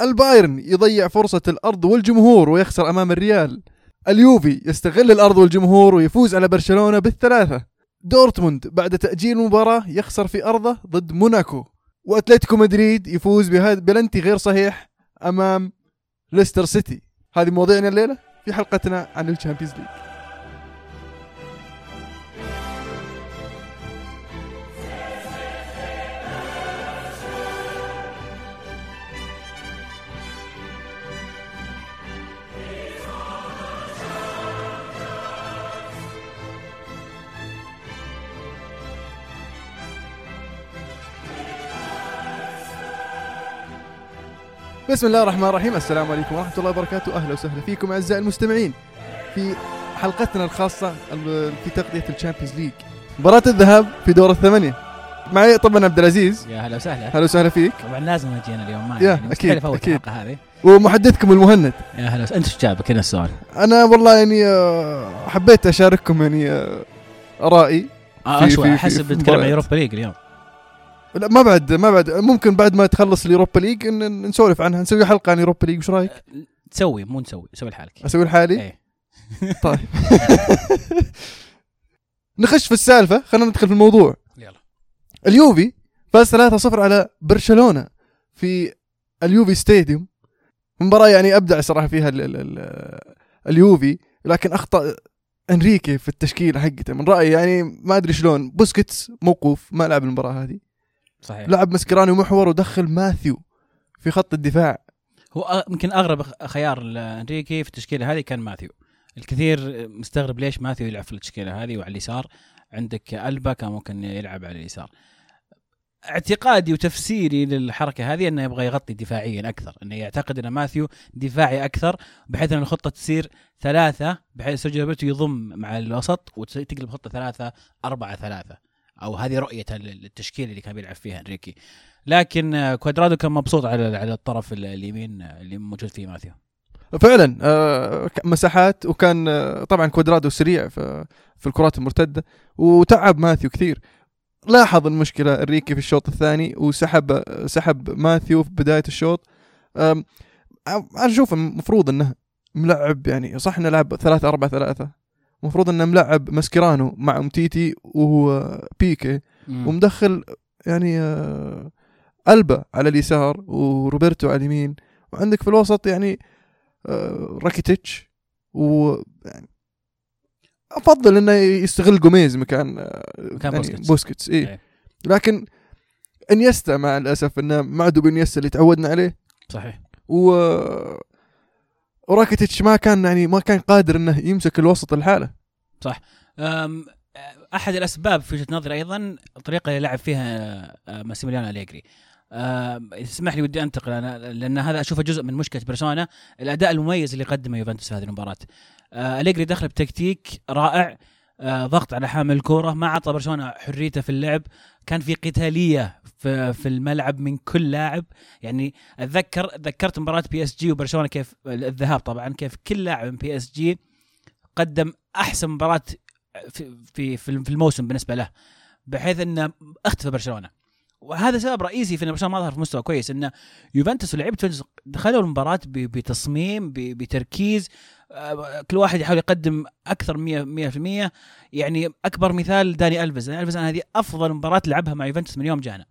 البايرن يضيع فرصة الأرض والجمهور ويخسر أمام الريال. اليوفي يستغل الأرض والجمهور ويفوز على برشلونة بالثلاثة. دورتموند بعد تأجيل المباراة يخسر في أرضه ضد موناكو. وأتلتيكو مدريد يفوز بهذا بلنتي غير صحيح أمام ليستر سيتي. هذه مواضيعنا الليلة في حلقتنا عن ال Champions League. بسم الله الرحمن الرحيم. السلام عليكم ورحمة الله وبركاته. أهلا وسهلا فيكم أعزائي المستمعين في حلقتنا الخاصة ال- في تغطية ال Champions League. مباراة الذهاب في دور الثمانية. معي طبعا عبد العزيز. يا هلا وسهلا. أهلا وسهلا فيك. طبعا لازم أجينا اليوم ما يا، يعني أكيد، افوت أكيد. الحلقة هذه. ومحدثكم المهند. يا هلا وسهلا. أنت إيش جابك؟ هنا السؤال؟ أنا والله يعني آه، حبيت أشارككم يعني آه، آرائي آه في- أشوى. في- أحس في بنتكلم عن. Europa League اليوم. لا ما بعد ما بعد. ممكن بعد ما تخلص ال Europa League إن نسولف عنها. نسوي حلقة عن Europa League وش رأيك؟ تسوي مو نسوي سوي لحالك أسوي لحالي؟ إيه. طيب. نخش في السالفة. خلينا ندخل في الموضوع. يلا. اليوفي فاز 3-0 على برشلونة في اليوفي stadium. مباراة يعني أبدع صراحة فيها ال ال ال اليوفي لكن أخطأ إنريكي في التشكيلة حقته. من رأيي يعني ما أدري شلون. بوسكيتس موقوف ما لعب المباراة هذه. صحيح. لعب ماسكيرانو محور ودخل ماثيو في خط الدفاع. هو يمكن أغرب خيار انريكي في التشكيلة هذه كان ماثيو. الكثير مستغرب ليش ماثيو يلعب في التشكيلة هذه وعلى اليسار. عندك ألبا كان ممكن يلعب على اليسار. اعتقادي وتفسيري للحركة هذه أنه يبغى يغطي دفاعيا أكثر أنه يعتقد أن ماثيو دفاعي أكثر بحيث أن الخطة تصير ثلاثة بحيث سيرجيو روبرتو يضم مع الوسط وتقلب خطة ثلاثة أربعة ثلاثة. أو هذه رؤيته للتشكيله اللي كان بيلعب فيها إنريكي. لكن آه، كوادرادو كان مبسوط على على الطرف ال- اليمين آه، اللي موجود فيه ماثيو. فعلا آه، مساحات وكان طبعا كوادرادو سريع في الكرات المرتدة وتعب ماثيو كثير. لاحظ المشكلة إنريكي في الشوط الثاني وسحب سحب ماثيو في بداية الشوط. أنا أشوف المفروض إنه ملعب يعني صح إنه لعب 3 4 3 المفروض إنه ملعب ماسكيرانو مع أمتيتي وبيكي ومدخل يعني آه، ألبا على اليسار وروبرتو على اليمين وعندك في الوسط يعني آه، راكيتيتش و يعني أفضل إنه يستغل جوميز مكان آه، مكان يعني بوسكيتس. بوسكيتس إيه. إيه. لكن إنيستا مع الأسف إنه ما عاد بإنيستا اللي تعودنا عليه صحيح و وراكيتيتش ما كان يعني ما كان قادر إنه يمسك الوسط الحاله أم، أحد الأسباب في وجهة نظري أيضا الطريقة اللي لعب فيها آه، ماسيميليانو أليجري. اسمح لي ودي أنتقل أنا لأن هذا أشوفه جزء من مشكلة برشلونه الأداء المميز اللي قدمه يوفنتوس في هذه المباراة. آه، أليجري دخل بتكتيك رائع ضغط على حامل الكورة ما اعطى برشلونة حريته في اللعب. كان في قتالية في الملعب من كل لاعب. يعني أتذكر ذكرت مباراة بي اس جي وبرشلونة كيف الذهاب طبعا كيف كل لاعب من بي اس جي قدم أحسن مباراة في في في الموسم بالنسبة له بحيث إنه اختفى برشلونة. وهذا سبب رئيسي في إن برشلونة ما ظهر في مستوى كويس إنه يوفنتوس ولاعيبه يوفنتوس دخلوا المباراة بتصميم بتركيز آه، كل واحد يحاول يقدم أكثر 100 100% يعني أكبر مثال داني الفيز داني الفيز أنا هذه أفضل مباراة لعبها مع يوفنتوس من يوم جانا.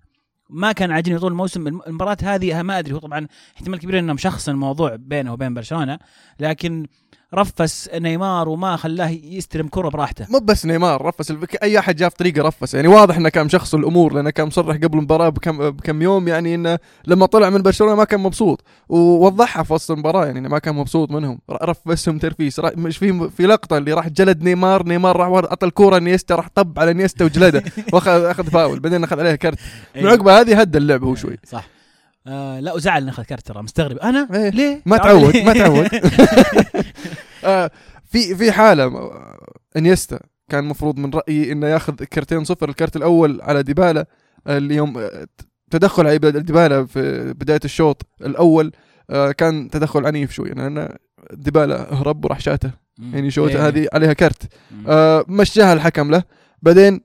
ما كان عاجبني طول الموسم الم- المباراة هذه ما أدري هو طبعا احتمال كبير انه مشخصن الموضوع بينه وبين برشلونة لكن رفس نيمار وما خلاه يستلم كرة براحته. مو بس نيمار رفس الفك... أي أحد جاء في طريقة رفس يعني واضح إنه كان مشخص الأمور لأنه كان مصرح قبل المباراة بكم بكم يوم يعني إنه لما طلع من برشلونة ما كان مبسوط. ووضحها في وسط المباراة يعني إنه ما كان مبسوط منهم. رفسهم ترفيس. ر- مش في في لقطة اللي راح جلد نيمار نيمار راح اعطى الكوره انيستا راح طب على انيستا وجلده. واخذ أخذ فاول بعدين أخذ عليها كرت. من عقبها هذه هدى اللعب هو شوي. صح. آه لا وزعل انه اخذ كرت ترى مستغرب. أنا؟ إيه. ليه؟ ما تعود ما تعود. آه، في في حالة آه، انيستا كان المفروض من رأيي إنه ياخذ كرتين صفر الكرت الأول على ديبالا آه، اليوم تدخل على ديبالا في بداية الشوط الأول كان تدخل عنيف شوي لأن ديبالا هرب وراح شاته. يعني شوته إيه. هذه عليها كرت. مشاها الحكم له. بعدين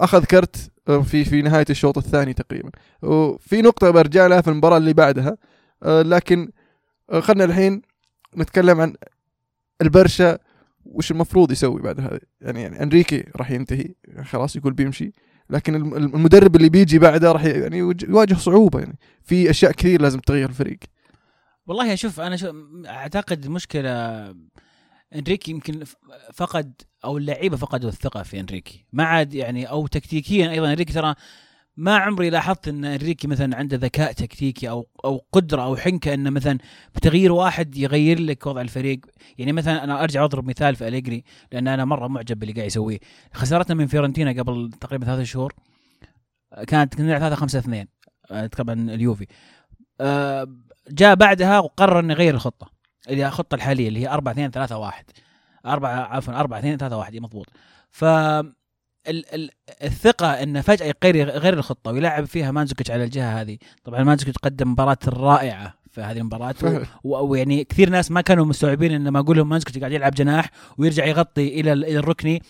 أخذ كرت في في نهاية الشوط الثاني تقريبا. وفي نقطة برجع لها في المباراة اللي بعدها لكن خلينا الحين نتكلم عن البرشا وش المفروض يسوي بعد هذا يعني يعني أنريكي راح ينتهي خلاص يقول بيمشي. لكن الم- المدرب اللي بيجي بعده راح يعني يواج- يواجه صعوبة يعني في أشياء كثير لازم تغير الفريق. والله أشوف أنا شو أعتقد مشكله أنريكي يمكن فقد أو اللعيبة فقدوا الثقة في أنريكي. ما عاد يعني أو تكتيكيا أيضا أنريكي ترى ما عمري لاحظت إن أنريكي مثلا عنده ذكاء تكتيكي أو أو قدرة أو حنكة إنه مثلا بتغيير واحد يغير لك وضع الفريق. يعني مثلا أنا أرجع أضرب مثال في أليجري لأن أنا مرة معجب باللي قاعد يسويه. خسارتنا من فيورنتينا قبل تقريبا ثلاثة شهور كانت كنا 3 5 2 طبعا اليوفي. آه، جاء بعدها وقرر إنه يغير الخطة اللي هي الخطة الحالية اللي هي 4 2 3 1 4 عفوا 4 2 3 1 مضبوط. ف الثقة انه فجأة يغير يغير الخطة ويلعب فيها مانزوكيتش على الجهة هذه. طبعا مانزوكيتش قدم مباراة رائعة في هذه المباراة ويعني كثير ناس ما كانوا مستوعبين إن ما أقول لهم مانزوكيتش قاعد يلعب جناح ويرجع يغطي إلى ال- إلى الركني.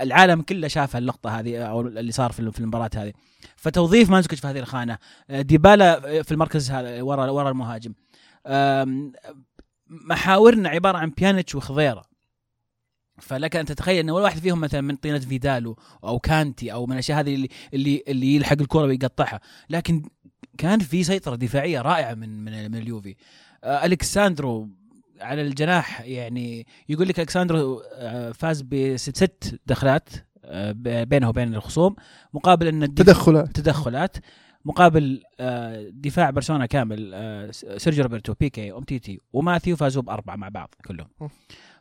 العالم كله شاف اللقطة هذه أو اللي صار في في المباراة هذه. فتوظيف مانزوكيتش في هذه الخانة. ديبالا في المركز هذا ورا ورا المهاجم. محاورنا عبارة عن بيانيتش وخضيرة. فلك ان تتخيل إن ولا واحد فيهم مثلا من طينة فيدالو أو كانتي أو من الأشياء هذه اللي اللي, اللي يلحق الكره ويقطعها. لكن كان في سيطرة دفاعية رائعة من من, من اليوفي. آه، ألكساندرو على الجناح يعني يقول لك ألكساندرو آه، فاز بست ست دخلات آه، بينه وبين الخصوم مقابل تدخلات. تدخلات مقابل دفاع برشلونة كامل سيرجيو روبرتو بيكي اومتيتي وماثيو فازوا بأربعة مع بعض كلهم.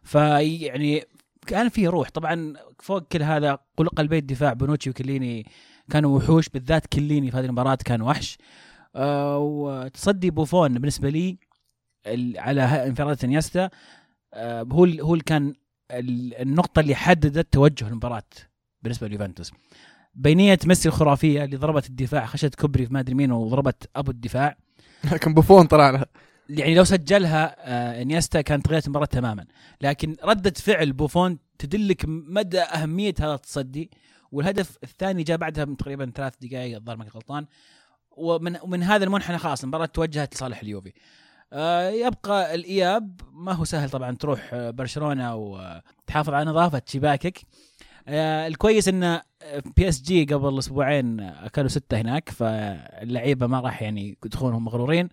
فيعني كان في روح. طبعا فوق كل هذا قل- قلبي الدفاع بونوتشي وكيليني كانوا وحوش بالذات كيليني في هذه المباراة كان وحش. آه، وتصدي بوفون بالنسبة لي على انفرادة انيستا آه، هو هو اللي كان ال- النقطة اللي حددت توجه المباراة بالنسبة ليوفنتوس. بينية ميسي الخرافية اللي ضربت الدفاع خشت كوبري في ما ادري مين وضربت أبو الدفاع. لكن بوفون طلع يعني لو سجلها آه، انيستا كانت غيرت المباراة تماما. لكن ردة فعل بوفون تدلك مدى أهمية هذا التصدي. والهدف الثاني جاء بعدها من تقريبا ثلاث دقائق الظاهر ما غلطان. ومن ومن هذا المنحنى خلاص المباراة توجهت لصالح اليوفي. آه، يبقى الإياب ما هو سهل طبعا تروح آه، برشلونة وتحافظ على نظافة شباكك. الكويس إن بي إس جي قبل أسبوعين أكلوا ستة هناك فاللعيبة ما راح يعني يدخلونهم مغرورين.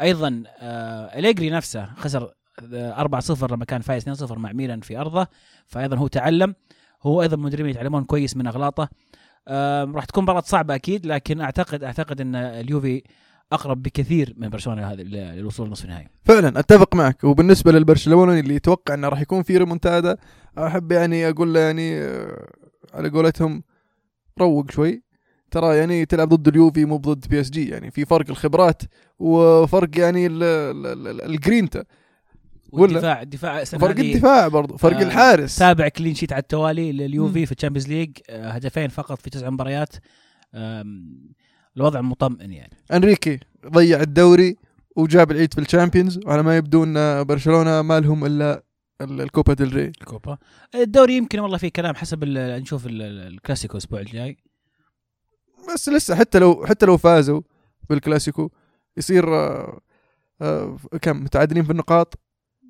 أيضا آه، أليجري نفسه خسر آه، 4-0 لما كان فايز 2-0 مع ميلان في أرضه. فايضا هو تعلم هو أيضا المدربين يتعلمون كويس من أغلاطه. آه، راح تكون مباراة صعبة أكيد لكن أعتقد أعتقد إن اليوفي أقرب بكثير من برشلونة هذا للوصول لنصف النهائي. فعلا أتفق معك. وبالنسبة للبرشلوني اللي يتوقع إنه راح يكون في ريمونتادا أحب يعني أقول له يعني آه، على قولتهم روق شوي. ترى يعني تلعب ضد اليوفي مو ضد بي اس جي يعني في فرق الخبرات وفرق يعني ال- ال- ال- الجرينتا؟ والدفاع الدفاع فرق الدفاع برضو فرق آه، الحارس. سابع clean sheet على التوالي لليوفي. في ال Champions League آه، هدفين فقط في تسع مباريات. الوضع مطمئن يعني. إنريكي ضيع الدوري وجاب العيد في ال Champions وعلى ما يبدو إن برشلونة ما لهم إلا ال- ال Copa del Rey. ال Copa. الدوري يمكن والله في كلام حسب نشوف ال- ال- الكلاسيكو الأسبوع الجاي. بس لسه حتى لو حتى لو فازوا بالكلاسيكو يصير آه، آه، كم متعادلين في النقاط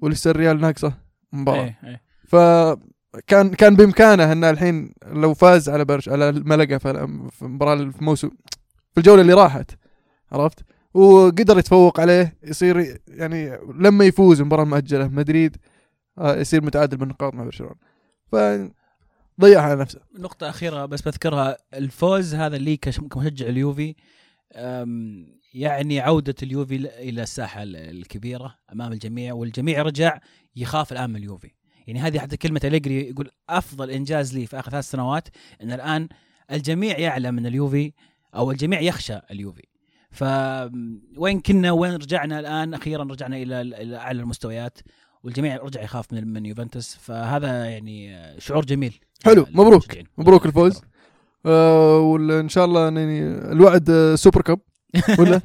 ولسه الريال ناقصه مباراة. إيه إيه. فكان كان بإمكانه إنه الحين لو فاز على برش على الملقا في في المباراة في الموسم في الجولة اللي راحت عرفت؟ وقدر يتفوق عليه يصير يعني لما يفوز المباراة المؤجله مدريد آه، يصير متعادل بالنقاط مع برشلونة. ف ضيعها على نفسه. نقطة أخيرة بس بذكرها الفوز هذا اللي كمشجع اليوفي يعني عودة اليوفي إلى الساحة ال- الكبيرة أمام الجميع والجميع رجع يخاف الآن من اليوفي. يعني هذه حتى كلمة أليجري يقول أفضل إنجاز لي في آخر ثلاث سنوات أن الآن الجميع يعلم أن اليوفي أو الجميع يخشى اليوفي. ف وين كنا وين رجعنا الآن؟ أخيرا رجعنا إلى إلى أعلى المستويات. والجميع رجع يخاف من من يوفنتوس فهذا يعني شعور جميل حلو، مبروك. للمشجعين. مبروك الفوز. آه وان شاء الله يعني الوعد آه، Super Cup ولا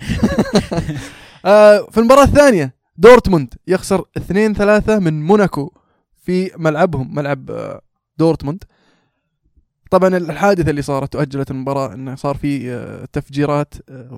آه في المباراة الثانية دورتموند يخسر 2 3 من موناكو في ملعبهم ملعب آه، دورتموند طبعا الحادثة اللي صارت واجلت المباراة انه صار في آه، تفجيرات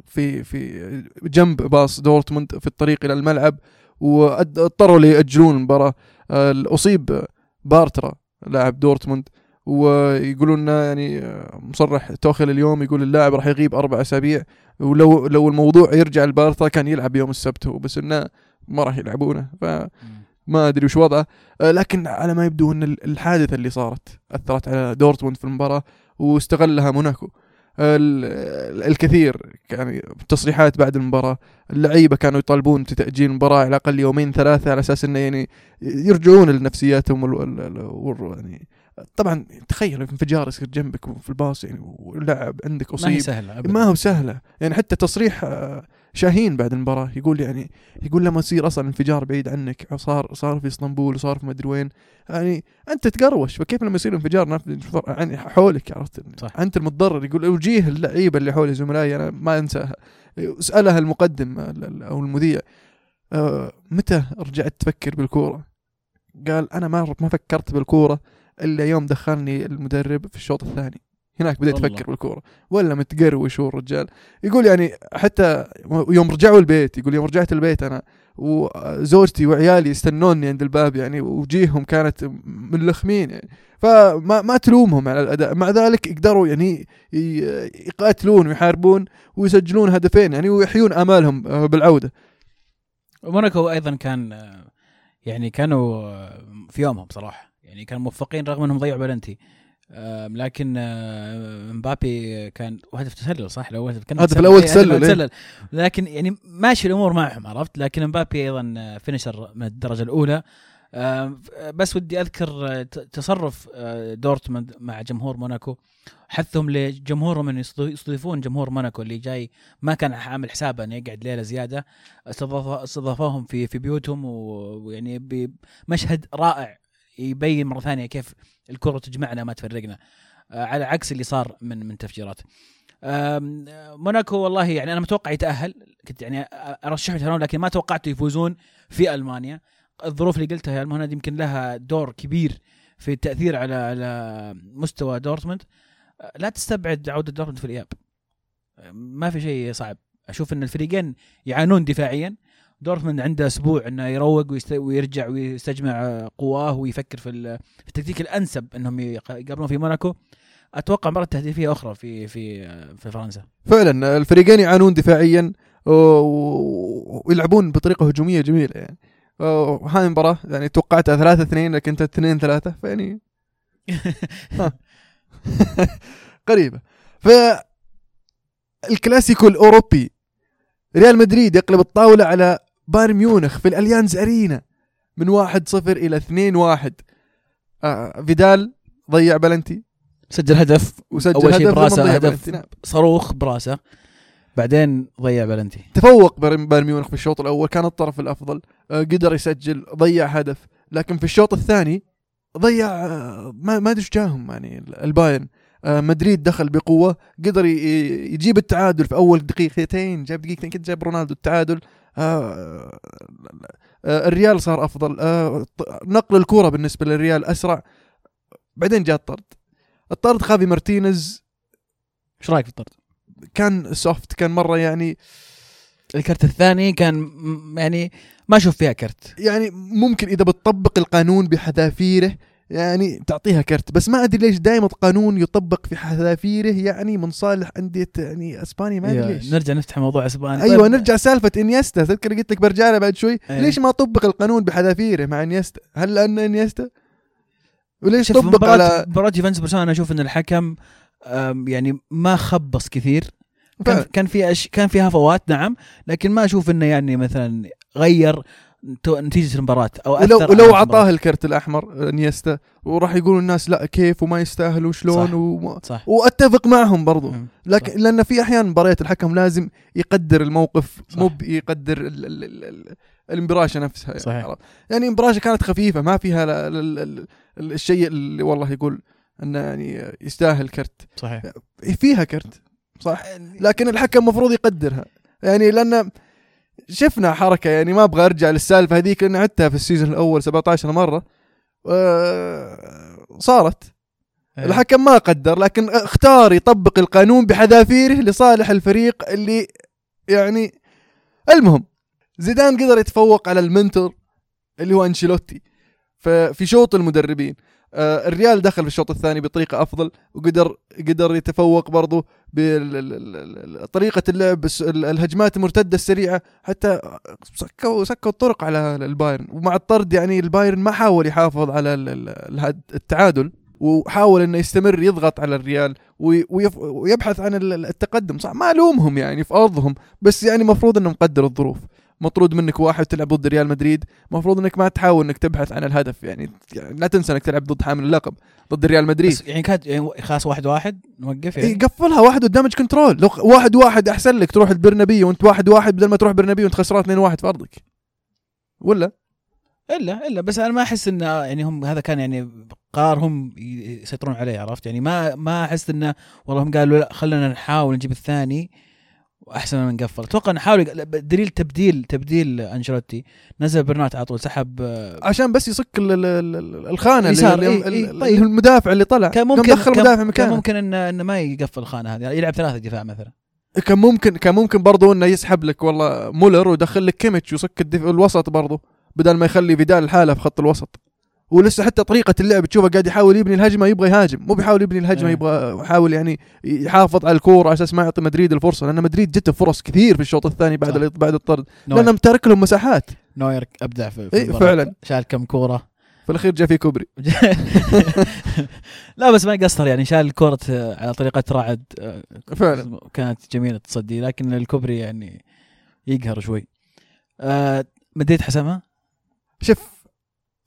في في جنب باص دورتموند في الطريق إلى الملعب واضطروا ليأجلون المباراه آه، أصيب بارترا لاعب دورتموند ويقولون يعني آه، مصرح توخيل اليوم. يقول اللاعب راح يغيب أربع أسابيع ولو لو الموضوع يرجع لبارترا كان يلعب يوم السبت هو بس إنه ما راح يلعبونه فما أدري وش وضعه. آه، لكن على ما يبدو إن الحادثة اللي صارت أثرت على دورتموند في المباراة واستغلها موناكو. الكثير يعني تصريحات بعد المباراة. اللعيبة كانوا يطالبون بتأجيل المباراة على الأقل يومين ثلاثة على أساس إنه يعني يرجعون لنفسياتهم وال يعني طبعا تخيل انفجار يصير جنبك في الباص يعني واللاعب عندك ما هي سهلة أبداً. ما هو سهلة. يعني حتى تصريح آه، شاهين بعد المباراة يقول يعني يقول لما يصير أصلا انفجار بعيد عنك صار صار في إسطنبول وصار في مدري وين يعني أنت تقروش. فكيف لما يصير انفجار نف- يعني حولك عرفت؟ صح. أنت المتضرر يقول وجيه اللعيبة اللي حولي زملائي أنا ما أنساها. سالها المقدم ال- ال- أو المذيع. آه، متى رجعت تفكر بالكورة؟ قال أنا ما ما فكرت بالكورة. إلا يوم دخلني المدرب في الشوط الثاني. هناك بديت. أفكر بالكورة. ولا متقروش هو الرجال. يقول يعني حتى يوم رجعوا البيت يقول يوم رجعت البيت أنا وزوجتي وعيالي يستنوني عند الباب يعني وجيههم كانت ملخمين يعني. فما ما تلومهم على الأداء. مع ذلك قدروا يعني يقاتلون ويحاربون ويسجلون هدفين يعني ويحيون آمالهم آه، بالعودة. موناكو أيضا كان يعني كانوا في يومهم صراحة. يعني كانوا موفقين رغم إنهم ضيعوا بلنتي. لكن آه، مبابي كان وهدف تسلل صح؟ لو هدف كان هدف. الأول إيه، تسلل، إيه. تسلل. لكن يعني ماشي الأمور معهم عرفت؟ لكن مبابي أيضا آه، finisher من الدرجة الأولى. بس ودي أذكر آه، تصرف آه، دورتموند مع جمهور موناكو. حثهم لجمهورهم إن يستض- يستضيفون جمهور موناكو اللي جاي ما كان عامل حسابه انه يقعد ليلة زيادة. استضاف- استضافوهم في في بيوتهم ويعني بمشهد رائع. يبين مرة ثانية كيف الكرة تجمعنا ما تفرقنا. آه، على عكس اللي صار من من تفجيرات. آه، موناكو والله يعني أنا متوقع يتأهل. كنت يعني أرشحه يتاهلون لكن ما توقعت يفوزون في ألمانيا. الظروف اللي قلتها يا المهند يمكن لها دور كبير في التأثير على على مستوى دورتموند. آه، لا تستبعد عودة دورتموند في الإياب. ما في شيء صعب. أشوف إن الفريقين يعانون دفاعيا. دورتموند عنده أسبوع إنه يروق. ويرجع ويستجمع قواه ويفكر في, ال... في التكتيك الأنسب إنهم يق- يقابلون في موناكو أتوقع مباراة تهديفية أخرى في في في فرنسا فعلا الفريقين يعانون دفاعيا ويلعبون بطريقة هجومية جميلة يعني وهاي المباراة يعني توقعتها 3 2 لكن انت 2 3 فيعني. قريبة ف الكلاسيكو الأوروبي ريال مدريد يقلب الطاولة على بايرن ميونخ في الأليانز أرينا من 1 0 إلى 2 1 آه فيدال ضيع بلنتي. سجل هدف. وسجل أول شيء هدف براسه هدف. نعم. صاروخ براسه. بعدين ضيع بلنتي. تفوق بايرن ميونخ في الشوط الأول كان الطرف الأفضل. آه، قدر يسجل ضيع هدف. لكن في الشوط الثاني ضيع آه، ما ما أدري جاهم يعني البايرن. آه، مدريد دخل بقوة قدر يجيب التعادل في أول دقيقتين. جاب دقيقتين كده جاب رونالدو التعادل. آه، آه، الريال صار أفضل. آه، نقل الكوره بالنسبة للريال أسرع. بعدين جاء الطرد. الطرد خافي مارتينيز. إيش رأيك في الطرد؟ كان soft كان مرة يعني الكرت الثاني كان يعني ما أشوف فيها كرت. يعني ممكن إذا بتطبق القانون بحذافيره يعني تعطيها كرت. بس ما أدري ليش دائما القانون يطبق في حذافيره يعني من صالح انديه يعني أسبانيا ما أدري ليش. نرجع نفتح موضوع أسبانيا. أيوه طيب، نرجع سالفة إنيستا. تذكر قلت لك برجع بعد شوي. أيوة. ليش ما طبق القانون بحذافيره مع إنيستا؟ هل لأن إنيستا؟ وليش طبق على مباراة يوفنتوس برشلونة؟ أنا أشوف إن الحكم يعني ما خبص كثير. كان. كان في أش... كان في هفوات نعم. لكن ما أشوف إنه يعني مثلا غير نتيجة المباراة أو ولو ولو اعطاه. الكرت الأحمر إنيستا وراح يقولوا الناس لا كيف وما يستاهل وشلون صح. وما صح وأتفق معهم برضو. لكن صح. لأن في أحيان مباريات الحكم لازم يقدر الموقف. مو يقدر ال ال ال ال المبراشه نفسها يعني صحيح. يعني المبراشه كانت خفيفة ما فيها ال ال ال الشيء اللي والله يقول إنه يعني يستاهل كرت صحيح فيها كرت صح لكن الحكم المفروض يقدرها يعني لأن شفنا حركة يعني ما أبغى أرجع للسالفة هذيك لأن عدتها في السيزون الأول 17 مرة. آه، صارت. إيه. الحكم ما قدر لكن اختار يطبق القانون بحذافيره لصالح الفريق اللي يعني المهم زيدان قدر يتفوق على المنتور اللي هو أنشيلوتي. ففي شوط المدربين. الريال دخل في الشوط الثاني بطريقة أفضل وقدر قدر يتفوق برضو بطريقه اللعب الهجمات المرتدة السريعة حتى صكوا صكوا الطرق على البايرن. ومع الطرد يعني البايرن ما حاول يحافظ على التعادل وحاول إنه يستمر يضغط على الريال ويبحث عن ال- التقدم. صح ما الومهم يعني في أرضهم بس يعني المفروض انه مقدر الظروف. مطرود منك واحد تلعب ضد ريال مدريد المفروض إنك ما تحاول إنك تبحث عن الهدف يعني, يعني لا تنسى إنك تلعب ضد حامل اللقب ضد ريال مدريد. بس يعني كانت يعني خلاص واحد واحد نوقف إيه، يعني قفلها واحد وال damage control لو واحد واحد أحسن لك تروح البرنابيو وأنت واحد واحد بدل ما تروح برنابيو وانت خسران 2 1 في أرضك. ولا؟ الا إلا. بس أنا ما أحس ان يعني هم هذا كان يعني قرار هم يسيطرون عليه عرفت؟ يعني ما ما أحس انه والله هم قالوا لا خلينا نحاول نجيب الثاني. وأحسن ما نقفل. أتوقع نحاول دليل تبديل تبديل أنشيلوتي. نزل بيرنات على طول سحب آه، عشان بس يصك ال- ال- ال- الخانة اللي, إيه، اللي, إيه، اللي طيب. المدافع اللي طلع. كان ممكن دخل كان- مدافع كان مكانه. ممكن انه إنه ما يقفل الخانة هذه يلعب ثلاثة دفاع مثلا. كان ممكن كان ممكن برضه إنه يسحب لك والله مولر ويدخل لك كيميتش ويصك. الوسط برضه بدل ما يخلي فيدال الحالة في خط الوسط. ولسه حتى طريقة اللعب تشوفه قاعد يحاول يبني الهجمة يبغى يهاجم. مو بيحاول يبني الهجمة إيه. يبغى يحاول يعني يحافظ على الكورة على أساس ما يعطي مدريد الفرصة لأن مدريد جته فرص كثير في الشوط الثاني بعد صح. بعد الطرد. نوير, لأنه متارك لهم مساحات. نوير أبدع في, في إيه،. فعلا. شال كم كورة. في الأخير جاء في كوبري. لا بس ما قصر يعني شال كرة على طريقة رعد. فعلا. كانت جميلة تصدي لكن الكوبري يعني يقهر شوي. آه مدريد حسمها؟ شوف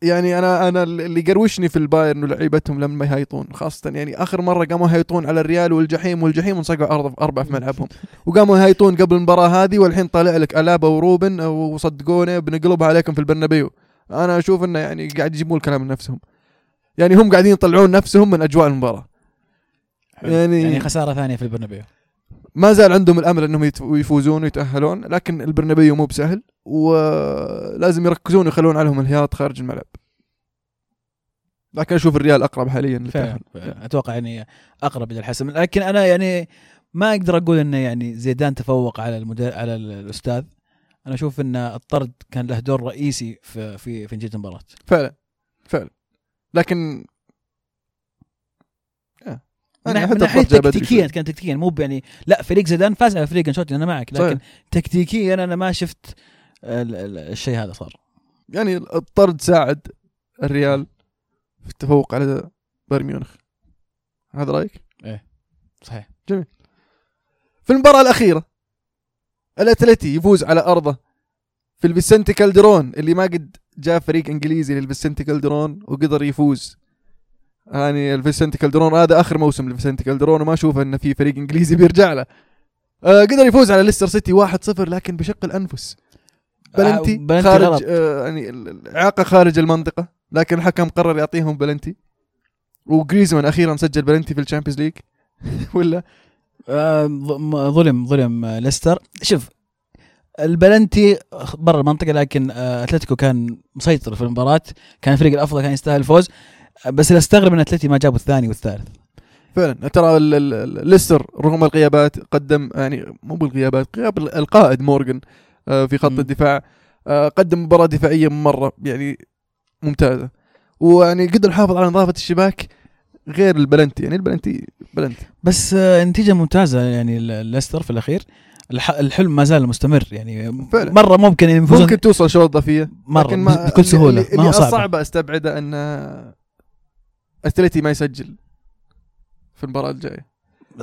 يعني أنا أنا اللي يقروشني في البايرن ولعيبتهم لما يهيطون خاصة يعني آخر مرة قاموا يهيطون على الريال والجحيم والجحيم انصقعوا أرض اربعه في ملعبهم. وقاموا يهيطون قبل المباراة هذه والحين طالع لك ألابا وروبن وصدقوني بنقلبها عليكم في البرنابيو. أنا أشوف إنه يعني قاعد يجيبون الكلام من نفسهم. يعني هم قاعدين يطلعون نفسهم من أجواء المباراة. يعني- يعني خسارة ثانية في البرنابيو. ما زال عندهم الأمل إنهم يفوزون ويتأهلون لكن البرنابيو مو بسهل. ولازم يركزون ويخلون عليهم الهياط خارج الملعب لكن أشوف الريال أقرب حاليا فعلا. أتوقع يعني أقرب إلى الحسم لكن أنا يعني ما أقدر أقول انه يعني زيدان تفوق على المدير على ال- الأستاذ أنا أشوف إن الطرد كان له دور رئيسي في في في نتيجة المباراة فعلا فعلا لكن آه. من حتى من ناحية تكتيكيا. كان تكتيكيا مو يعني لا فريق زيدان فاز على فريق أنشيلوتي أنا معك لكن صحيح. تكتيكيا أنا ما شفت الشيء هذا صار. يعني الطرد ساعد الريال في التفوق على بايرن ميونخ. هذا رأيك؟ صحيح. في المباراة الأخيرة الأتلتي يفوز على أرضه في الفيسنتي كالدرون اللي ما قد جاء فريق إنجليزي للفيسنتي كالدرون وقدر يفوز. يعني الفيسنتي كالدرون هذا آخر موسم للفيسنتي كالدرون وما أشوف أن في فريق إنجليزي بيرجع له. آه قدر يفوز على ليستر سيتي 1-0 لكن بشق الأنفس. بلنتي, آه، بلنتي خارج غلط. آه يعني الإعاقة خارج المنطقة لكن الحكم قرر يعطيهم بلنتي. وجريزمان أخيرا سجل بلنتي في ال Champions League. ولا؟ آه، ظلم ظلم آه، ليستر. شوف البلنتي برا المنطقة لكن آه، أتلتيكو كان مسيطر في المباراة. كان الفريق الأفضل كان يستاهل الفوز. بس اللي استغرب ان أتلتي ما جابوا الثاني والثالث. فعلا. ترى ليستر رغم الغيابات قدم يعني مو بالغيابات غياب ال- القائد مورغان. في خط. الدفاع. آه، قدم مباراة دفاعية مرة يعني ممتازة. ويعني قدر يحافظ على نظافة الشباك غير البلنتي. يعني البلنتي بلنتي. بس آه، نتيجه ممتازة يعني ليستر في الأخير. الح- الحلم ما زال مستمر يعني فعلا. مرة ممكن يفوزون ممكن توصل شوط اضافية مرة لكن ما بكل سهولة اللي, ما هو صعب. صعب أستبعده أن اتلتي ما يسجل في المباراة الجاية.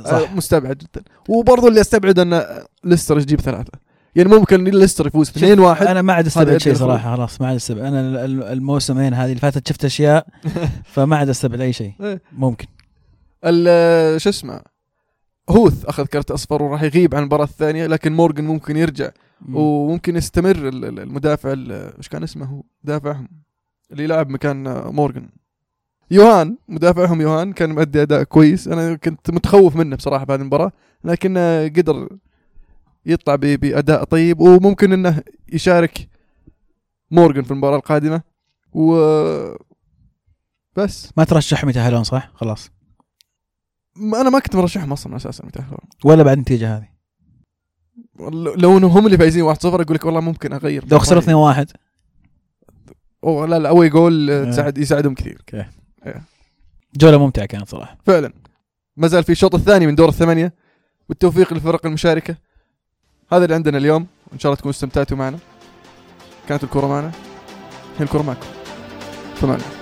صح. آه، مستبعد جدا. وبرضه اللي استبعد أن ليستر يجيب ثلاثة. يعني ممكن ليستر يفوز 2 1 أنا ما عاد أستبعد شيء. صراحة خلاص ما عاد أستبعد. أنا ال- ال- الموسمين هذه اللي فاتت شفت أشياء فما عاد أستبعد أي شيء. إيه. ممكن. شو اسمه؟ هوث أخذ كرت أصفر وراح يغيب عن المباراة الثانية لكن مورجن ممكن يرجع وممكن يستمر ال- ال- المدافع ال- إيش كان اسمه هو؟ مدافعهم. اللي يلعب مكان مورجن يوهان مدافعهم يوهان كان مؤدي أداء كويس. أنا كنت متخوف منه بصراحة بعد المباراة لكن قدر يطلع بأداء طيب وممكن إنه يشارك مورجن في المباراة القادمة. و بس. ما ترشحهم يتاهلون صح؟ خلاص. أنا ما كنت مرشحهم أصلا أساسا يتاهلون ولا بعد النتيجة هذه؟ لو انهم هم اللي فايزين 1-0 أقول لك والله ممكن أغير. لو خسروا 2 1 أوه لا لا أول جول آه، آه. تساعد يساعدهم كثير. جولة ممتعة كانت صراحة. فعلا. ما زال في الشوط الثاني من دور الثمانية والتوفيق للفرق المشاركة. هذا اللي عندنا اليوم. وان شاء الله تكونوا استمتعتوا معنا. كانت الكره معنا. هي الكره معكم. الله.